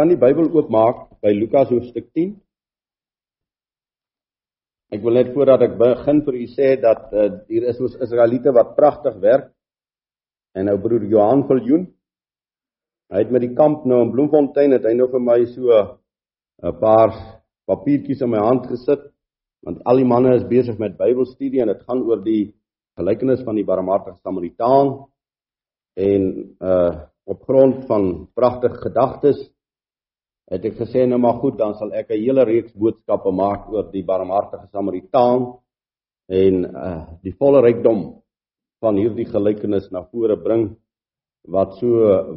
kan die Bybel oopmaak by Lukas hoofstuk 10. Ek wil net voordat ek begin vir u sê dat uh, hier is ons Israeliete wat pragtig werk. En nou broer Johan Viljoen, hy het met die kamp nou in Bloemfontein het hy nou vir my so 'n paar papiertjies in my hand gesit want al die manne is besig met Bybelstudie en dit gaan oor die gelykenis van die barmhartige Samaritaan en uh op grond van pragtige gedagtes het ek gesê nou maar goed dan sal ek 'n hele reeks boodskappe maak oor die barmhartige Samaritaan en uh die volle rykdom van hierdie gelykenis na vore bring wat so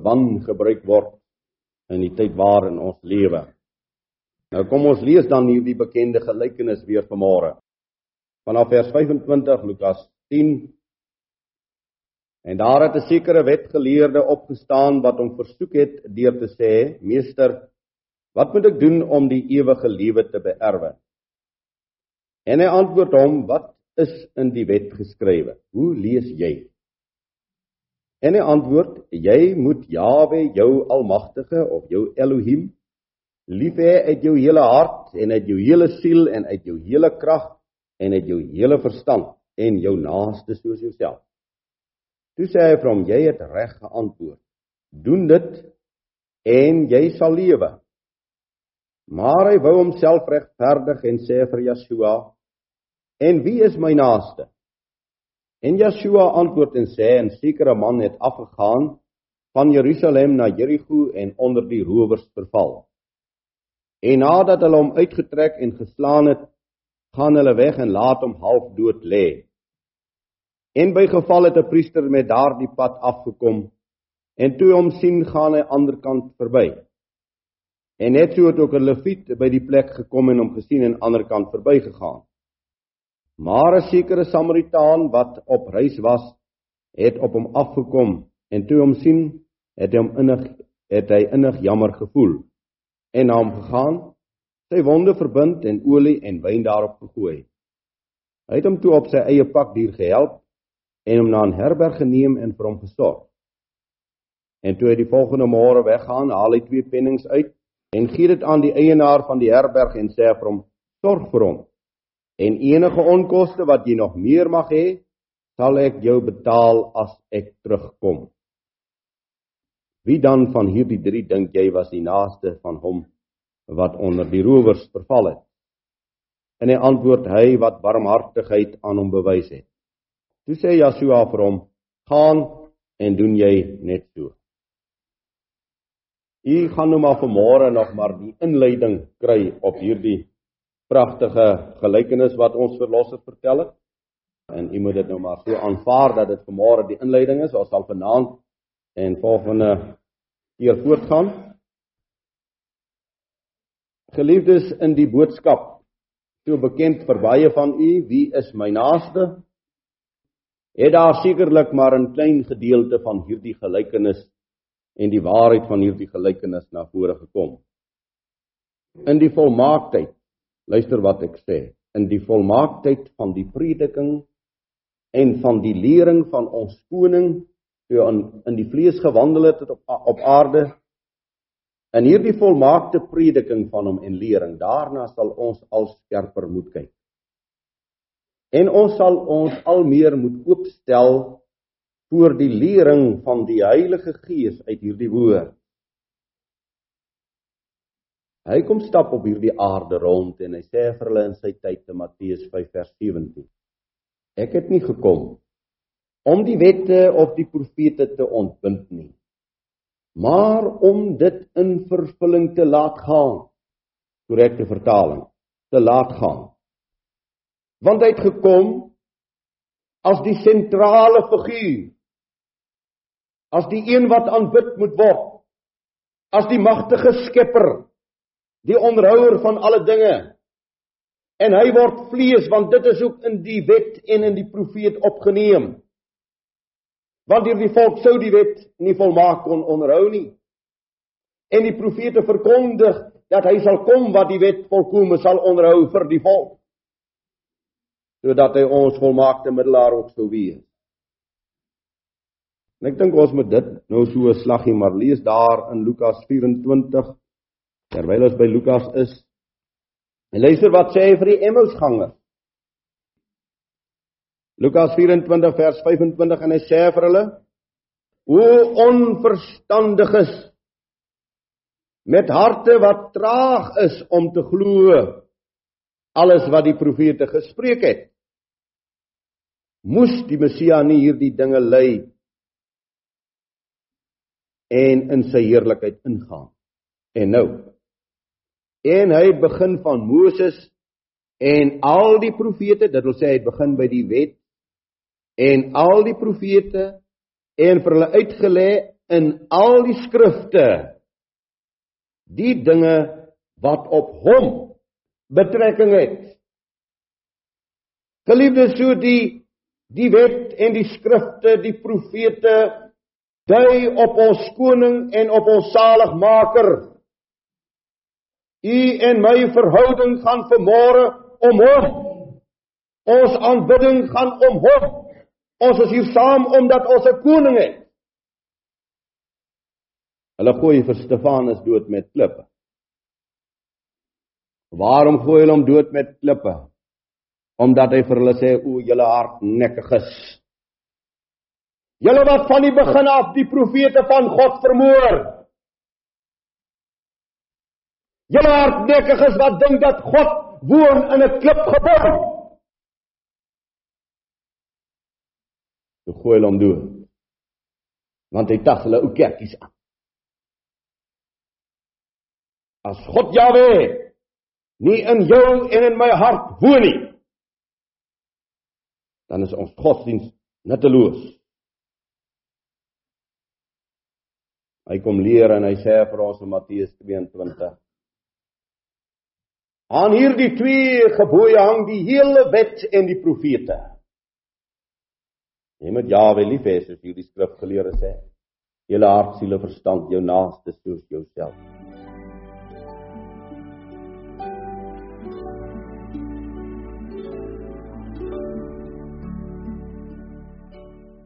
wan gebruik word in die tyd waarin ons lewe. Nou kom ons lees dan hierdie bekende gelykenis weer vanmôre. Vanaf vers 25 Lukas 10 En daar het 'n sekere wetgeleerde opgestaan wat hom versoek het deur te sê: "Meester, wat moet ek doen om die ewige lewe te beerwe?" En hy antwoord hom: "Wat is in die wet geskrywe? Hoe lees jy?" En hy antwoord: "Jy moet Jawe, jou Almagtige of jou Elohim, lief hê uit jou hele hart en uit jou hele siel en uit jou hele krag en uit jou hele verstand en jou naaste soos jouself." Toe sê hy vir hom: "Jy het reg geantwoord. Doen dit en jy sal lewe." Maar hy wou homself regverdig en sê vir Yeshua: "En wie is my naaste?" En Yeshua antwoord en sê: "'n sekere man het afgegaan van Jerusalem na Jerigo en onder die rowers verval. En nadat hulle hom uitgetrek en geslaan het, gaan hulle weg en laat hom half dood lê." En by geval het 'n priester met daardie pad afgekom en toe hom sien gaan hy aan die ander kant verby. En net so het ook 'n leviet by die plek gekom en hom gesien en aan die ander kant verbygegaan. Maar 'n sekere Samaritaan wat op reis was, het op hom afgekom en toe hom sien, het hy hom innig het hy innig jammer gevoel en na hom gegaan, sy wonde verbind en olie en wyn daarop gegooi. Hy het hom toe op sy eie pakdier gehelp en hom na 'n herberg geneem en vir hom gesorg. En toe hy die volgende môre weggaan, haal hy twee pennings uit en gee dit aan die eienaar van die herberg en sê vir hom: "Sorg vir hom. En enige onkoste wat jy nog meer mag hê, sal ek jou betaal as ek terugkom." Wie dan van hierdie drie dink jy was die naaste van hom wat onder die rowers verval het? En hy antwoord hy wat barmhartigheid aan hom bewys het. Toe sê Joshua vir hom: "Gaan en doen jy net so." U gaan nou maar vanmôre nog maar die inleiding kry op hierdie pragtige gelykenis wat ons verlosser vertel het. En u moet dit nou maar so aanvaar dat dit vanmôre die inleiding is. Ons sal vanaand en volgende keer voortgaan. Geliefdes in die boodskap, so bekend vir baie van u, wie is my naaste? het daar sekerlik maar 'n klein gedeelte van hierdie gelykenis en die waarheid van hierdie gelykenis na vore gekom. In die volmaaktheid, luister wat ek sê, in die volmaaktheid van die prediking en van die lering van ons koning toe in in die vlees gewandel het op op aarde in hierdie volmaakte prediking van hom en lering daarna sal ons al skerper moet kyk En ons sal ons al meer moet oopstel voor die lering van die Heilige Gees uit hierdie woord. Hy kom stap op hierdie aarde rond en hy sê vir hulle in sy tyd te Matteus 5 vers 17. Ek het nie gekom om die wette of die profete te ontbind nie, maar om dit in vervulling te laat gaan. Korrekte vertaling, te laat gaan want hy het gekom as die sentrale figuur as die een wat aanbid moet word. As die magtige skepper die onderhouer van alle dinge. En hy word vlees want dit is ook in die wet en in die profeet opgeneem. Want hierdie volk sou die wet nie volmaak kon onderhou nie. En die profete verkondig dat hy sal kom wat die wet volkome sal onderhou vir die volk. Sodat hy ons volmaakte middelaar ook sou wees. En ek dink ons moet dit nou so 'n slaggie maar lees daar in Lukas 24 Terwyl ons by Lukas is, en luister wat sê hy vir die Emmausgangers. Lukas 24 vers 25 en hy sê vir hulle: "O onverstandiges met harte wat traag is om te glo alles wat die profete gespreek het. Moes die Messia nie hierdie dinge lei en in sy heerlikheid ingaan. En nou en hy begin van Moses en al die profete, dit wil sê hy begin by die wet en al die profete en vir hulle uitgelê in al die skrifte die dinge wat op hom betrekking het. Geliefdes, so die die wet en die skrifte, die profete dui op ons koning en op ons saligmaker. U en my verhouding gaan vermore om hom. Ons aanbidding gaan om hom. Ons is hier saam omdat ons 'n koning het. Hulle gooi vir Stefanus dood met klippe. Waarom gooi hulle hom dood met klippe? Omdat hy vir hulle sê o, julle hardnekkiges. Julle wat van die begin af die profete van God vermoor. Julle hardnekkiges wat dink dat God woon in 'n klipgebou. Toe gooi hulle hom dood. Want hy tag hulle ou kerkies aan. As God Jahwe nie in jou en in my hart woon nie, dan is ons godsdiens nutteloos. Hy kom leer en hy sê vir ons in Matteus 22. Aan hierdie twee gebooie hang die hele wet en die profete. Jy moet Jahwe lief hê soos hierdie skrifgeleerde sê. Julle hart, siele, verstand, jou naaste soos jouself.